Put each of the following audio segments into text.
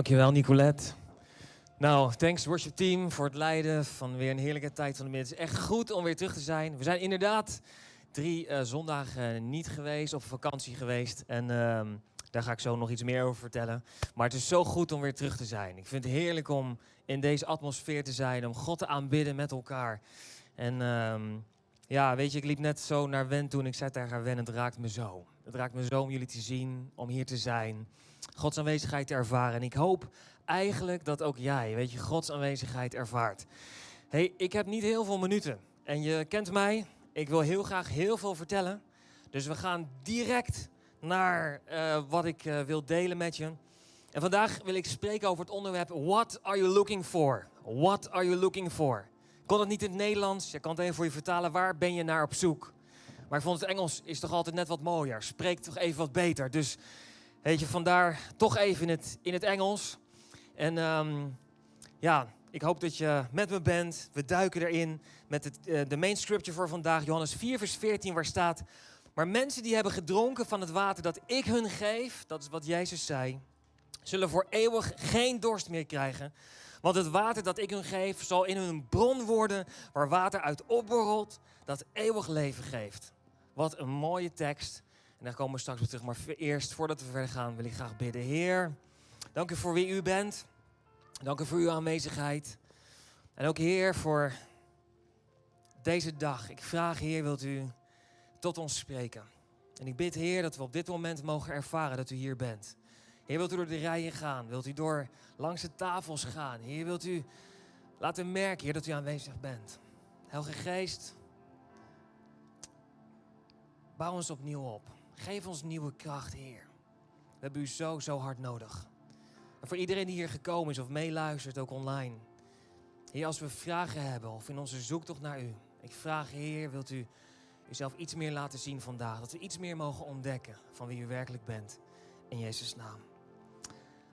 Dankjewel, Nicolette. Nou, thanks worship team voor het leiden van weer een heerlijke tijd van de middag. Het is echt goed om weer terug te zijn. We zijn inderdaad drie uh, zondagen niet geweest, op vakantie geweest. En uh, daar ga ik zo nog iets meer over vertellen. Maar het is zo goed om weer terug te zijn. Ik vind het heerlijk om in deze atmosfeer te zijn, om God te aanbidden met elkaar. En uh, ja, weet je, ik liep net zo naar Wen toen ik zei tegen haar, Wen, het raakt me zo. Het raakt me zo om jullie te zien, om hier te zijn. Gods aanwezigheid te ervaren. En ik hoop eigenlijk dat ook jij, weet je, Gods aanwezigheid ervaart. hey, ik heb niet heel veel minuten. En je kent mij, ik wil heel graag heel veel vertellen. Dus we gaan direct naar uh, wat ik uh, wil delen met je. En vandaag wil ik spreken over het onderwerp What are you looking for? What are you looking for? Ik kon het niet in het Nederlands, je kan het even voor je vertalen. Waar ben je naar op zoek? Maar ik vond het Engels is toch altijd net wat mooier. Spreekt toch even wat beter. Dus weet je, vandaar toch even in het, in het Engels. En um, ja, ik hoop dat je met me bent. We duiken erin met het, uh, de main scripture voor vandaag, Johannes 4, vers 14, waar staat... Maar mensen die hebben gedronken van het water dat ik hun geef, dat is wat Jezus zei, zullen voor eeuwig geen dorst meer krijgen. Want het water dat ik hun geef zal in hun bron worden waar water uit opborrelt, dat eeuwig leven geeft. Wat een mooie tekst. En daar komen we straks weer terug. Maar eerst, voordat we verder gaan, wil ik graag bidden. Heer, dank u voor wie u bent. Dank u voor uw aanwezigheid. En ook Heer voor deze dag. Ik vraag Heer, wilt u tot ons spreken. En ik bid Heer dat we op dit moment mogen ervaren dat u hier bent. Heer, wilt u door de rijen gaan? Wilt u door langs de tafels gaan? Heer, wilt u laten merken, Heer, dat u aanwezig bent. Heilige Geest, bouw ons opnieuw op. Geef ons nieuwe kracht, Heer. We hebben u zo, zo hard nodig. En voor iedereen die hier gekomen is of meeluistert, ook online. Heer, als we vragen hebben of in onze zoektocht naar u. Ik vraag, Heer, wilt u uzelf iets meer laten zien vandaag. Dat we iets meer mogen ontdekken van wie u werkelijk bent. In Jezus' naam.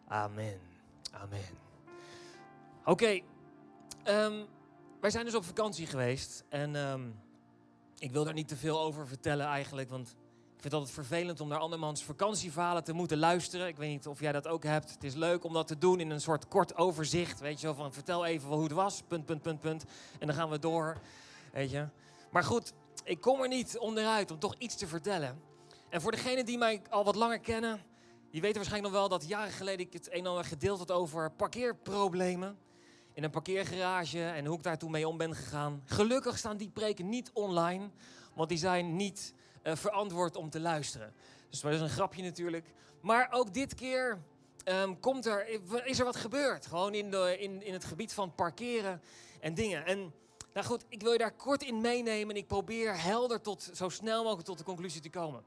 Amen. Amen. Oké, um, wij zijn dus op vakantie geweest. En um, ik wil daar niet te veel over vertellen eigenlijk. Want ik vind het altijd vervelend om naar andermans vakantieverhalen te moeten luisteren. Ik weet niet of jij dat ook hebt. Het is leuk om dat te doen in een soort kort overzicht. Weet je wel, van vertel even hoe het was, punt, punt, punt, punt. En dan gaan we door, weet je. Maar goed, ik kom er niet onderuit om toch iets te vertellen. En voor degenen die mij al wat langer kennen, die weten waarschijnlijk nog wel dat jaren geleden ik het een en ander gedeeld had over parkeerproblemen. In een parkeergarage en hoe ik daar toen mee om ben gegaan. Gelukkig staan die preken niet online, want die zijn niet uh, verantwoord om te luisteren. Dus dat is een grapje natuurlijk. Maar ook dit keer um, komt er, is er wat gebeurd. Gewoon in, de, in, in het gebied van parkeren en dingen. En nou goed, ik wil je daar kort in meenemen. En ik probeer helder tot zo snel mogelijk tot de conclusie te komen.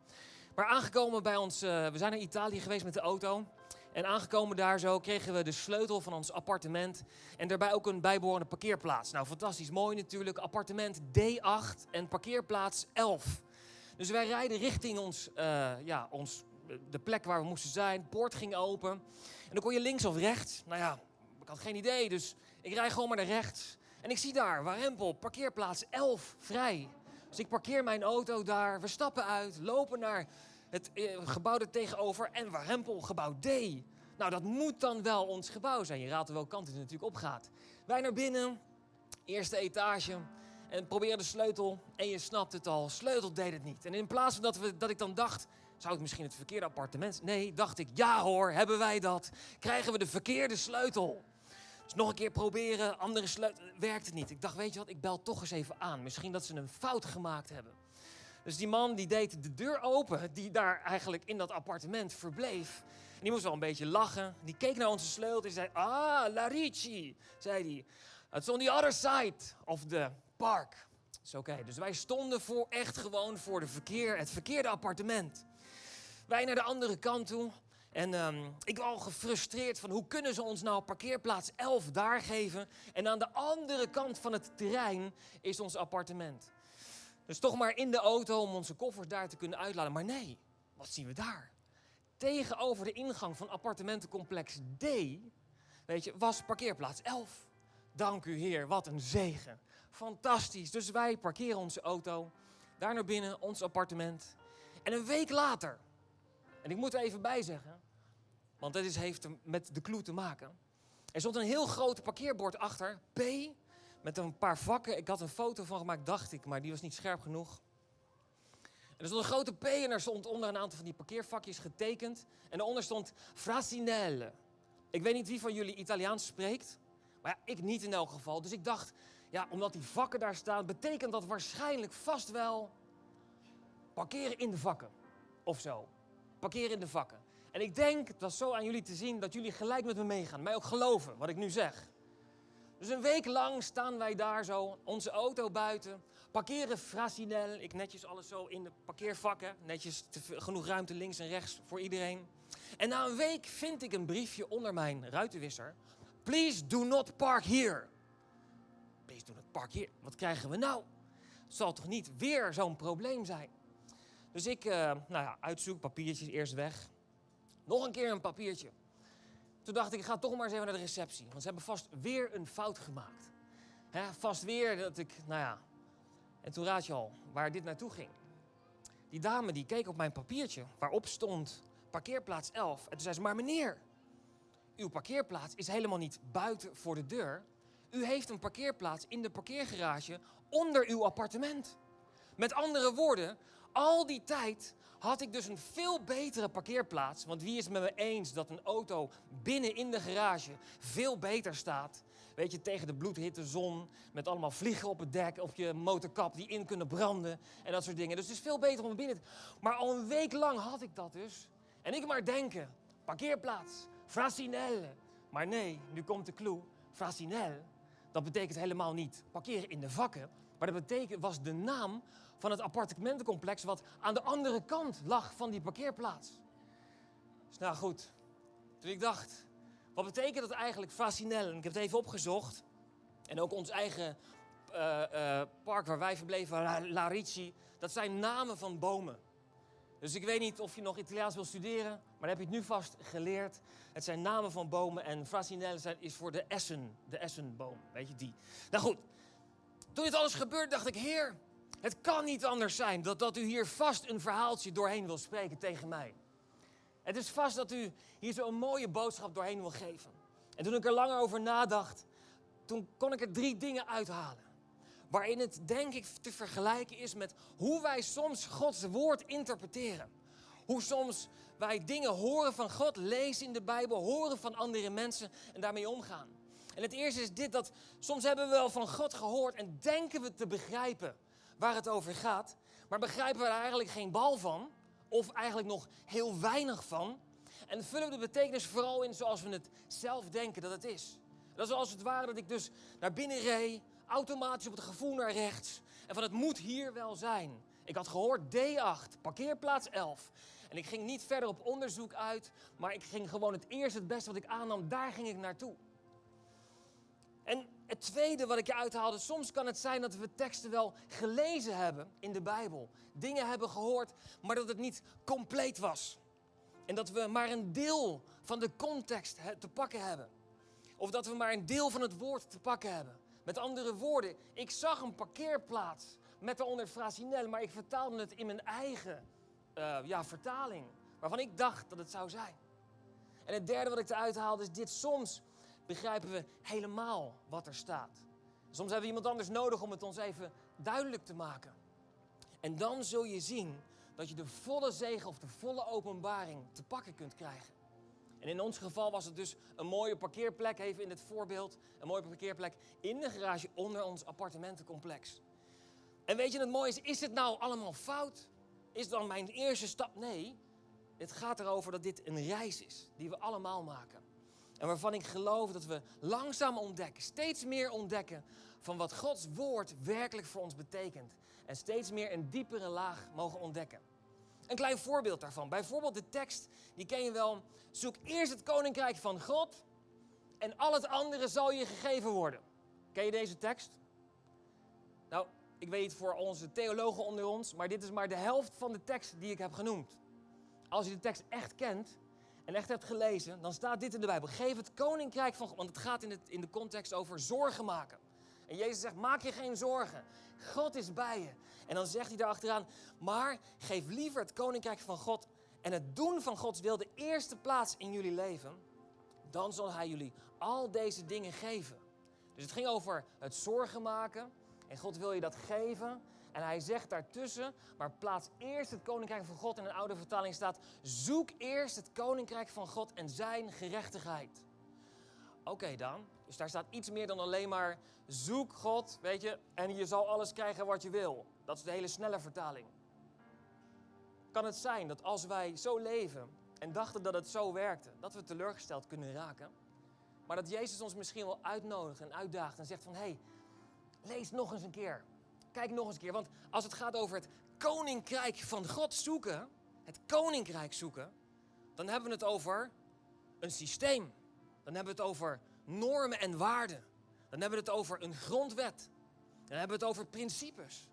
Maar aangekomen bij ons, uh, we zijn naar Italië geweest met de auto. En aangekomen daar zo kregen we de sleutel van ons appartement. En daarbij ook een bijbehorende parkeerplaats. Nou, fantastisch mooi natuurlijk. Appartement D8 en parkeerplaats 11. Dus wij rijden richting ons, uh, ja, ons, de plek waar we moesten zijn. De poort ging open. En dan kon je links of rechts. Nou ja, ik had geen idee. Dus ik rijd gewoon maar naar rechts. En ik zie daar, Warempel, parkeerplaats 11, vrij. Dus ik parkeer mijn auto daar. We stappen uit, lopen naar het eh, gebouw er tegenover. En Warempel, gebouw D. Nou, dat moet dan wel ons gebouw zijn. Je raadt er welke kant het natuurlijk op gaat. Wij naar binnen, eerste etage. En proberen de sleutel. En je snapt het al, sleutel deed het niet. En in plaats van dat, we, dat ik dan dacht, zou het misschien het verkeerde appartement? Nee, dacht ik, ja hoor, hebben wij dat? Krijgen we de verkeerde sleutel? Dus nog een keer proberen, andere sleutel, werkt het niet. Ik dacht, weet je wat, ik bel toch eens even aan. Misschien dat ze een fout gemaakt hebben. Dus die man die deed de deur open, die daar eigenlijk in dat appartement verbleef. En die moest wel een beetje lachen. Die keek naar onze sleutel en zei, ah, La Ricci, zei hij. It's on the other side of the park. Oké. Dus wij stonden voor, echt gewoon voor de verkeer, het verkeerde appartement. Wij naar de andere kant toe. En um, ik was al gefrustreerd van hoe kunnen ze ons nou parkeerplaats 11 daar geven. En aan de andere kant van het terrein is ons appartement. Dus toch maar in de auto om onze koffers daar te kunnen uitladen. Maar nee, wat zien we daar? Tegenover de ingang van appartementencomplex D, weet je, was parkeerplaats 11. Dank u Heer, wat een zegen. Fantastisch. Dus wij parkeren onze auto, daar naar binnen, ons appartement. En een week later, en ik moet er even bij zeggen, Want is, heeft met de clue te maken. Er stond een heel groot parkeerbord achter, P, met een paar vakken. Ik had een foto van gemaakt, dacht ik, maar die was niet scherp genoeg. En er stond een grote P en er stond onder een aantal van die parkeervakjes getekend. En daaronder stond Frasinelle. Ik weet niet wie van jullie Italiaans spreekt, maar ja, ik niet in elk geval. Dus ik dacht, ja, omdat die vakken daar staan, betekent dat waarschijnlijk vast wel parkeren in de vakken. Of zo. Parkeren in de vakken. En ik denk, het was zo aan jullie te zien, dat jullie gelijk met me meegaan. Mij ook geloven wat ik nu zeg. Dus een week lang staan wij daar zo, onze auto buiten. Parkeren frasinel. Ik netjes alles zo in de parkeervakken. Netjes genoeg ruimte links en rechts voor iedereen. En na een week vind ik een briefje onder mijn ruitenwisser. Please do not park here. Please do not park here. Wat krijgen we nou? Zal toch niet weer zo'n probleem zijn? Dus ik, uh, nou ja, uitzoek, papiertjes eerst weg. Nog een keer een papiertje. Toen dacht ik, ik ga toch maar eens even naar de receptie. Want ze hebben vast weer een fout gemaakt. He, vast weer dat ik, nou ja. En toen raad je al waar dit naartoe ging. Die dame die keek op mijn papiertje waarop stond parkeerplaats 11. En toen zei ze, maar meneer, uw parkeerplaats is helemaal niet buiten voor de deur. U heeft een parkeerplaats in de parkeergarage onder uw appartement. Met andere woorden, al die tijd had ik dus een veel betere parkeerplaats. Want wie is het met me eens dat een auto binnen in de garage veel beter staat? Weet je, tegen de bloedhitte zon, met allemaal vliegen op het dek, op je motorkap die in kunnen branden en dat soort dingen. Dus het is veel beter om binnen te... Maar al een week lang had ik dat dus. En ik maar denken, parkeerplaats, Frasinelle. Maar nee, nu komt de clue. Frasinelle, dat betekent helemaal niet parkeren in de vakken. Maar dat betekent, was de naam van het appartementencomplex wat aan de andere kant lag van die parkeerplaats. Dus nou goed, toen ik dacht, wat betekent dat eigenlijk Fasinel? ik heb het even opgezocht. En ook ons eigen uh, uh, park waar wij verbleven, La, La Ricci, dat zijn namen van bomen. Dus ik weet niet of je nog Italiaans wil studeren, maar heb je het nu vast geleerd. Het zijn namen van bomen en Frasinel is voor de essen, de essenboom, weet je die. Nou goed, toen dit alles gebeurde dacht ik, heer, het kan niet anders zijn dat, dat u hier vast een verhaaltje doorheen wil spreken tegen mij. Het is vast dat u hier zo'n mooie boodschap doorheen wil geven. En toen ik er langer over nadacht, toen kon ik er drie dingen uithalen. Waarin het denk ik te vergelijken is met hoe wij soms Gods woord interpreteren. Hoe soms wij dingen horen van God, lezen in de Bijbel, horen van andere mensen en daarmee omgaan. En het eerste is dit, dat soms hebben we wel van God gehoord en denken we te begrijpen waar het over gaat, maar begrijpen we er eigenlijk geen bal van, of eigenlijk nog heel weinig van, en vullen we de betekenis vooral in zoals we het zelf denken dat het is. Dat is als het ware dat ik dus naar binnen reed, automatisch op het gevoel naar rechts, en van het moet hier wel zijn. Ik had gehoord D8, parkeerplaats 11. En ik ging niet verder op onderzoek uit, maar ik ging gewoon het eerste, het beste wat ik aannam, daar ging ik naartoe. En het tweede wat ik je uithaalde, soms kan het zijn dat we teksten wel gelezen hebben in de Bijbel. Dingen hebben gehoord, maar dat het niet compleet was. En dat we maar een deel van de context te pakken hebben. Of dat we maar een deel van het woord te pakken hebben. Met andere woorden, ik zag een parkeerplaats met daaronder frasinel, maar ik vertaalde het in mijn eigen uh, ja, vertaling. Waarvan ik dacht dat het zou zijn. En het derde wat ik eruit haalde is dit. Soms begrijpen we helemaal wat er staat. Soms hebben we iemand anders nodig om het ons even duidelijk te maken. En dan zul je zien dat je de volle zegen of de volle openbaring te pakken kunt krijgen. En in ons geval was het dus een mooie parkeerplek, even in het voorbeeld. Een mooie parkeerplek in de garage onder ons appartementencomplex. En weet je, het mooie is, is het nou allemaal fout? Is dan mijn eerste stap? Nee, het gaat erover dat dit een reis is die we allemaal maken. En waarvan ik geloof dat we langzaam ontdekken, steeds meer ontdekken van wat Gods woord werkelijk voor ons betekent. En steeds meer een diepere laag mogen ontdekken. Een klein voorbeeld daarvan. Bijvoorbeeld de tekst, die ken je wel. Zoek eerst het koninkrijk van God en al het andere zal je gegeven worden. Ken je deze tekst? Ik weet voor onze theologen onder ons, maar dit is maar de helft van de tekst die ik heb genoemd. Als je de tekst echt kent, en echt hebt gelezen, dan staat dit in de Bijbel. Geef het koninkrijk van God, want het gaat in, het, in de context over zorgen maken. En Jezus zegt, maak je geen zorgen. God is bij je. En dan zegt hij daar achteraan, maar geef liever het koninkrijk van God en het doen van Gods wil de eerste plaats in jullie leven, dan zal Hij jullie al deze dingen geven. Dus het ging over het zorgen maken. En God wil je dat geven. En hij zegt daartussen, maar plaats eerst het koninkrijk van God. In een oude vertaling staat, zoek eerst het koninkrijk van God en zijn gerechtigheid. Oké dan, dus daar staat iets meer dan alleen maar zoek God, weet je, en je zal alles krijgen wat je wil. Dat is de hele snelle vertaling. Kan het zijn dat als wij zo leven en dachten dat het zo werkte, dat we teleurgesteld kunnen raken? Maar dat Jezus ons misschien wel uitnodigt en uitdaagt en zegt van, hé, hey, lees nog eens een keer. Kijk nog eens een keer, want als het gaat over het koninkrijk van God zoeken, het koninkrijk zoeken, dan hebben we het over een systeem. Dan hebben we het over normen en waarden. Dan hebben we het over een grondwet. Dan hebben we het over principes.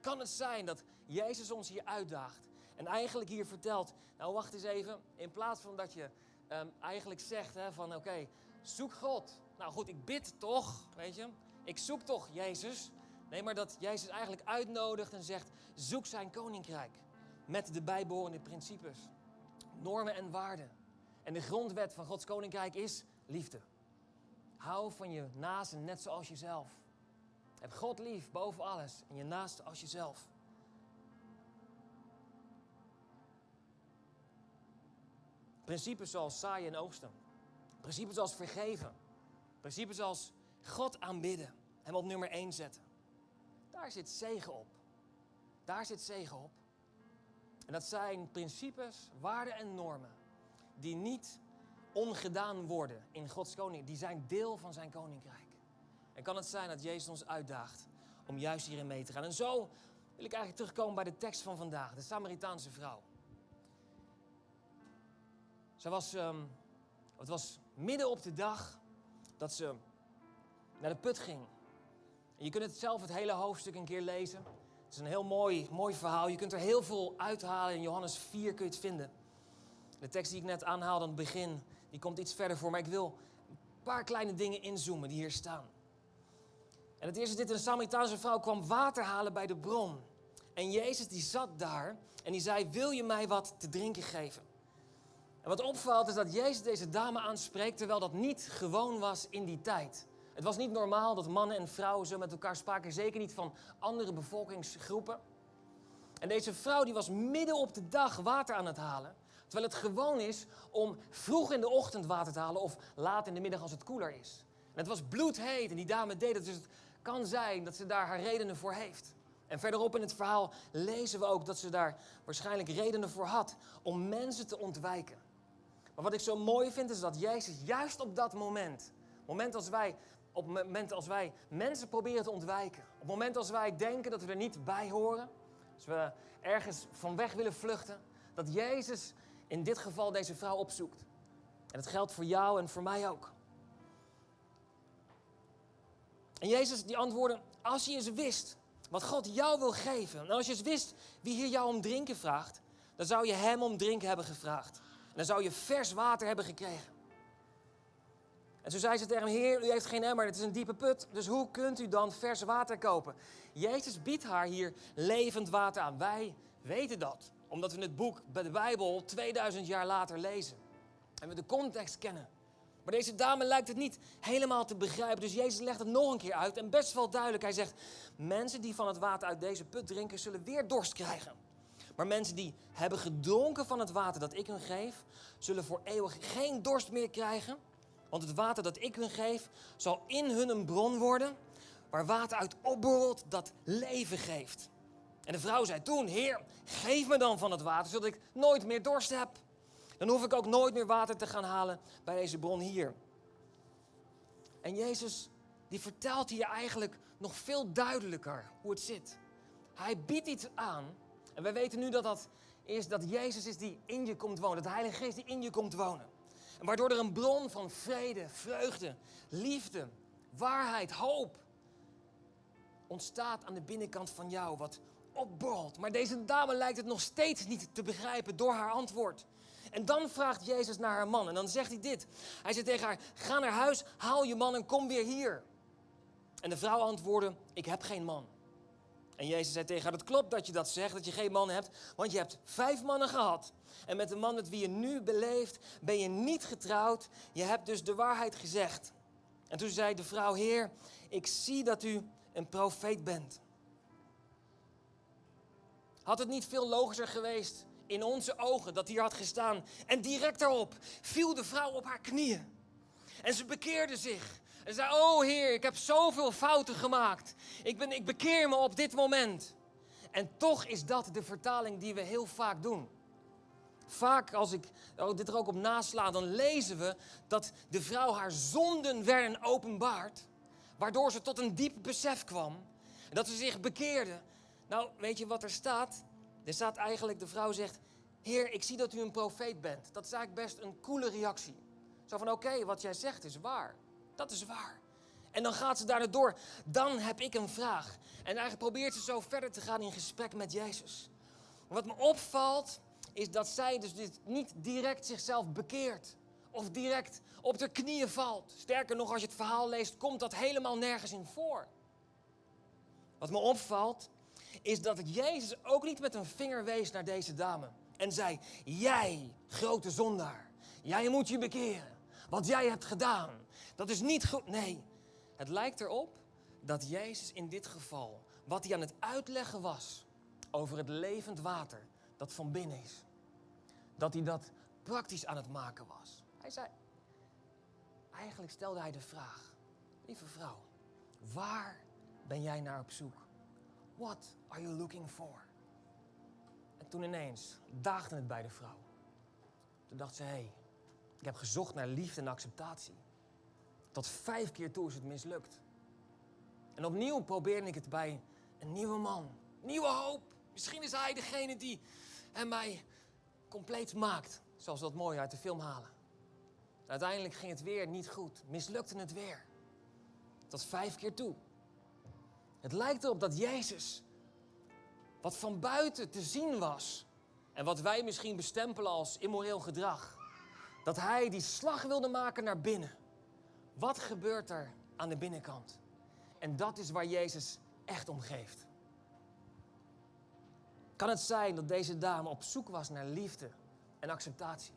Kan het zijn dat Jezus ons hier uitdaagt en eigenlijk hier vertelt, nou wacht eens even, in plaats van dat je um, eigenlijk zegt hè, van oké, zoek God. Nou goed, ik bid toch, weet je, ik zoek toch Jezus. Nee, maar dat Jezus eigenlijk uitnodigt en zegt, zoek zijn koninkrijk met de bijbehorende principes, normen en waarden. En de grondwet van Gods koninkrijk is liefde. Hou van je naasten net zoals jezelf. Heb God lief boven alles en je naaste als jezelf. Principes zoals zaaien en oogsten. Principes zoals vergeven. Principes zoals God aanbidden. Hem op nummer 1 zetten. Daar zit zegen op. Daar zit zegen op. En dat zijn principes, waarden en normen die niet ongedaan worden in Gods koninkrijk. Die zijn deel van zijn koninkrijk. En kan het zijn dat Jezus ons uitdaagt om juist hierin mee te gaan. En zo wil ik eigenlijk terugkomen bij de tekst van vandaag, de Samaritaanse vrouw. Ze was, um, het was midden op de dag dat ze naar de put ging. Je kunt het zelf het hele hoofdstuk een keer lezen. Het is een heel mooi, mooi verhaal. Je kunt er heel veel uithalen. In Johannes 4 kun je het vinden. De tekst die ik net aanhaalde aan het begin, die komt iets verder voor. Maar ik wil een paar kleine dingen inzoomen die hier staan. En het eerste is dit, een Samaritaanse vrouw kwam water halen bij de bron. En Jezus die zat daar en die zei, wil je mij wat te drinken geven? En wat opvalt is dat Jezus deze dame aanspreekt terwijl dat niet gewoon was in die tijd. Het was niet normaal dat mannen en vrouwen zo met elkaar spraken, zeker niet van andere bevolkingsgroepen. En deze vrouw die was midden op de dag water aan het halen. Terwijl het gewoon is om vroeg in de ochtend water te halen of laat in de middag als het koeler is. En het was bloedheet en die dame deed het, dus het kan zijn dat ze daar haar redenen voor heeft. En verderop in het verhaal lezen we ook dat ze daar waarschijnlijk redenen voor had om mensen te ontwijken. Maar wat ik zo mooi vind is dat Jezus juist op dat moment, moment als wij, op het moment als wij mensen proberen te ontwijken, op het moment als wij denken dat we er niet bij horen, als we ergens van weg willen vluchten, dat Jezus in dit geval deze vrouw opzoekt. En dat geldt voor jou en voor mij ook. En Jezus die antwoordde, als je eens wist wat God jou wil geven, en als je eens wist wie hier jou om drinken vraagt, dan zou je hem om drinken hebben gevraagd dan zou je vers water hebben gekregen. En zo zei ze tegen hem, heer, u heeft geen emmer, het is een diepe put, dus hoe kunt u dan vers water kopen? Jezus biedt haar hier levend water aan. Wij weten dat, omdat we het boek bij de Bijbel 2000 jaar later lezen. En we de context kennen. Maar deze dame lijkt het niet helemaal te begrijpen, dus Jezus legt het nog een keer uit en best wel duidelijk. Hij zegt, mensen die van het water uit deze put drinken, zullen weer dorst krijgen. Maar mensen die hebben gedronken van het water dat ik hun geef, zullen voor eeuwig geen dorst meer krijgen. Want het water dat ik hun geef, zal in hun een bron worden, waar water uit opborrelt dat leven geeft. En de vrouw zei toen, Heer, geef me dan van het water, zodat ik nooit meer dorst heb. Dan hoef ik ook nooit meer water te gaan halen bij deze bron hier. En Jezus, die vertelt hier eigenlijk nog veel duidelijker hoe het zit. Hij biedt iets aan en wij weten nu dat dat is dat Jezus is die in je komt wonen. Dat de Heilige Geest die in je komt wonen. Waardoor er een bron van vrede, vreugde, liefde, waarheid, hoop ontstaat aan de binnenkant van jou. Wat opborrelt. Maar deze dame lijkt het nog steeds niet te begrijpen door haar antwoord. En dan vraagt Jezus naar haar man. En dan zegt hij dit. Hij zegt tegen haar, ga naar huis, haal je man en kom weer hier. En de vrouw antwoordde, ik heb geen man. En Jezus zei tegen haar, het klopt dat je dat zegt, dat je geen man hebt, want je hebt vijf mannen gehad. En met de man met wie je nu beleeft, ben je niet getrouwd. Je hebt dus de waarheid gezegd. En toen zei de vrouw, Heer, ik zie dat u een profeet bent. Had het niet veel logischer geweest in onze ogen dat hier had gestaan? En direct daarop viel de vrouw op haar knieën. En ze bekeerde zich. En zei, oh Heer, ik heb zoveel fouten gemaakt. Ik, ben, ik bekeer me op dit moment. En toch is dat de vertaling die we heel vaak doen. Vaak als ik oh, dit er ook op nasla, dan lezen we dat de vrouw haar zonden werden openbaard. Waardoor ze tot een diep besef kwam. En dat ze zich bekeerde. Nou, weet je wat er staat? Er staat eigenlijk, de vrouw zegt, Heer, ik zie dat u een profeet bent. Dat is eigenlijk best een coole reactie. Zo van, oké, wat jij zegt is waar. Dat is waar. En dan gaat ze daar door. Dan heb ik een vraag. En eigenlijk probeert ze zo verder te gaan in gesprek met Jezus. Wat me opvalt, is dat zij dus niet direct zichzelf bekeert. Of direct op de knieën valt. Sterker nog, als je het verhaal leest, komt dat helemaal nergens in voor. Wat me opvalt, is dat Jezus ook niet met een vinger wees naar deze dame. En zei, jij, grote zondaar, jij moet je bekeren. Wat jij hebt gedaan, dat is niet goed. Nee, het lijkt erop dat Jezus in dit geval, wat hij aan het uitleggen was over het levend water dat van binnen is, dat hij dat praktisch aan het maken was. Hij zei, eigenlijk stelde hij de vraag, lieve vrouw, waar ben jij naar op zoek? What are you looking for? En toen ineens daagde het bij de vrouw. Toen dacht ze, hé, hey, heb gezocht naar liefde en acceptatie. Tot vijf keer toe is het mislukt. En opnieuw probeerde ik het bij een nieuwe man. Nieuwe hoop. Misschien is hij degene die en mij compleet maakt. Zoals we dat mooi uit de film halen. Uiteindelijk ging het weer niet goed. Mislukte het weer. Tot vijf keer toe. Het lijkt erop dat Jezus, wat van buiten te zien was, en wat wij misschien bestempelen als immoreel gedrag, dat hij die slag wilde maken naar binnen. Wat gebeurt er aan de binnenkant? En dat is waar Jezus echt om geeft. Kan het zijn dat deze dame op zoek was naar liefde en acceptatie?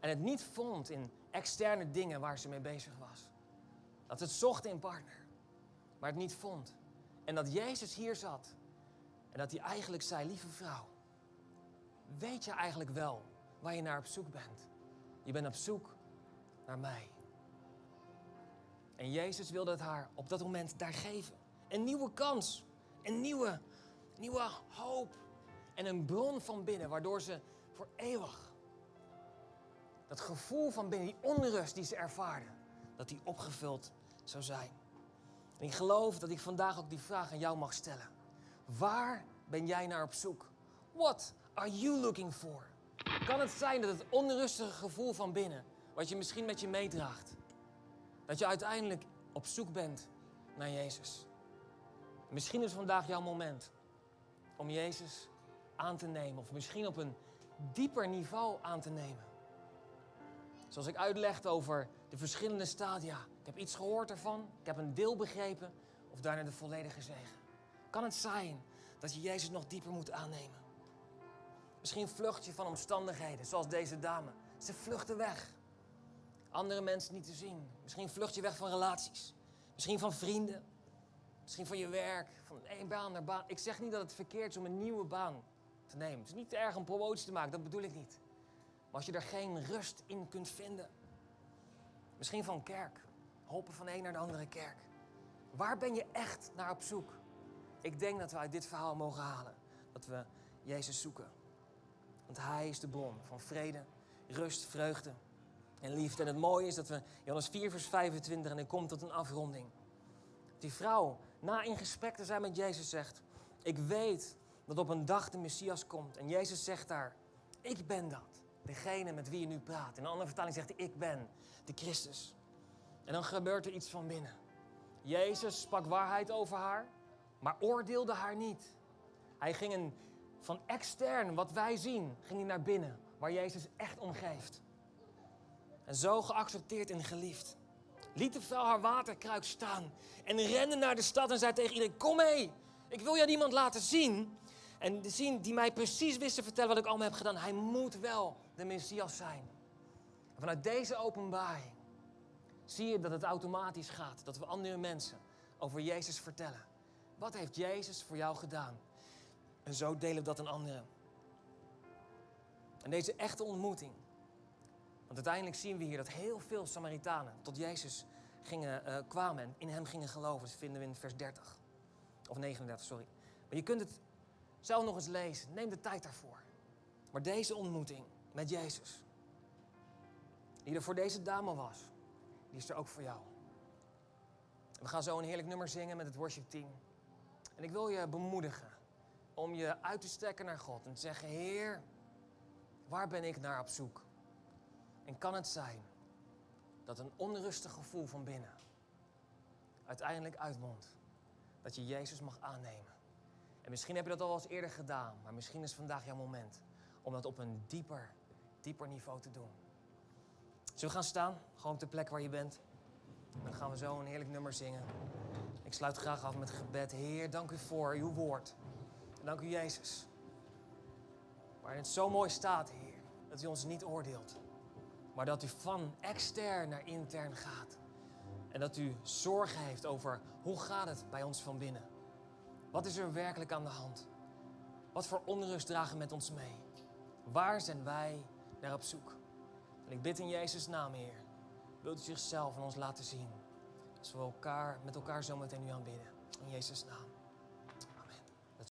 En het niet vond in externe dingen waar ze mee bezig was. Dat het zocht in partner, maar het niet vond. En dat Jezus hier zat en dat hij eigenlijk zei: Lieve vrouw, weet je eigenlijk wel waar je naar op zoek bent? Je bent op zoek naar mij. En Jezus wilde het haar op dat moment daar geven. Een nieuwe kans, een nieuwe, nieuwe hoop en een bron van binnen, waardoor ze voor eeuwig dat gevoel van binnen, die onrust die ze ervaarde, dat die opgevuld zou zijn. En ik geloof dat ik vandaag ook die vraag aan jou mag stellen. Waar ben jij naar op zoek? What are you looking for? Kan het zijn dat het onrustige gevoel van binnen, wat je misschien met je meedraagt, dat je uiteindelijk op zoek bent naar Jezus? Misschien is vandaag jouw moment om Jezus aan te nemen, of misschien op een dieper niveau aan te nemen. Zoals ik uitlegde over de verschillende stadia. Ik heb iets gehoord ervan, ik heb een deel begrepen, of daarna de volledige zegen. Kan het zijn dat je Jezus nog dieper moet aannemen? Misschien vlucht je van omstandigheden, zoals deze dame. Ze vluchten weg. Andere mensen niet te zien. Misschien vlucht je weg van relaties. Misschien van vrienden. Misschien van je werk. Van één baan naar baan. Ik zeg niet dat het verkeerd is om een nieuwe baan te nemen. Het is niet te erg om promotie te maken, dat bedoel ik niet. Maar als je er geen rust in kunt vinden. Misschien van kerk. Hopen van een naar de andere kerk. Waar ben je echt naar op zoek? Ik denk dat we uit dit verhaal mogen halen dat we Jezus zoeken. Want Hij is de bron van vrede, rust, vreugde en liefde. En het mooie is dat we Johannes 4, vers 25, en dan komt tot een afronding. Die vrouw, na in gesprek te zijn met Jezus, zegt: Ik weet dat op een dag de Messias komt. En Jezus zegt daar: Ik ben dat. Degene met wie je nu praat. In een andere vertaling zegt hij: Ik ben de Christus. En dan gebeurt er iets van binnen. Jezus sprak waarheid over haar, maar oordeelde haar niet. Hij ging een van extern, wat wij zien, ging hij naar binnen, waar Jezus echt om geeft. En zo geaccepteerd en geliefd. Liet de vrouw haar waterkruik staan en rende naar de stad en zei tegen iedereen: Kom mee, ik wil je niemand laten zien. En zien die mij precies wisten vertellen wat ik allemaal heb gedaan. Hij moet wel de Messias zijn. Vanuit deze openbaring zie je dat het automatisch gaat. Dat we andere mensen over Jezus vertellen. Wat heeft Jezus voor jou gedaan? En zo delen we dat aan anderen. En deze echte ontmoeting. Want uiteindelijk zien we hier dat heel veel Samaritanen tot Jezus gingen, uh, kwamen en in hem gingen geloven. Dat vinden we in vers 30. Of 39, sorry. Maar je kunt het zelf nog eens lezen. Neem de tijd daarvoor. Maar deze ontmoeting met Jezus, die er voor deze dame was, die is er ook voor jou. We gaan zo een heerlijk nummer zingen met het worship team. En ik wil je bemoedigen om je uit te strekken naar God en te zeggen: Heer, waar ben ik naar op zoek? En kan het zijn dat een onrustig gevoel van binnen uiteindelijk uitmondt dat je Jezus mag aannemen? En misschien heb je dat al eens eerder gedaan, maar misschien is vandaag jouw moment om dat op een dieper, dieper niveau te doen. Zullen we gaan staan? Gewoon op de plek waar je bent. Dan gaan we zo een heerlijk nummer zingen. Ik sluit graag af met gebed. Heer, dank u voor uw woord. Dank u, Jezus. Waarin het zo mooi staat, Heer, dat u ons niet oordeelt. Maar dat u van extern naar intern gaat. En dat u zorg heeft over hoe gaat het bij ons van binnen. Wat is er werkelijk aan de hand? Wat voor onrust dragen met ons mee? Waar zijn wij naar op zoek? En ik bid in Jezus' naam, Heer. Wilt u zichzelf aan ons laten zien? Als we elkaar, met elkaar zometeen nu aanbidden. In Jezus' naam.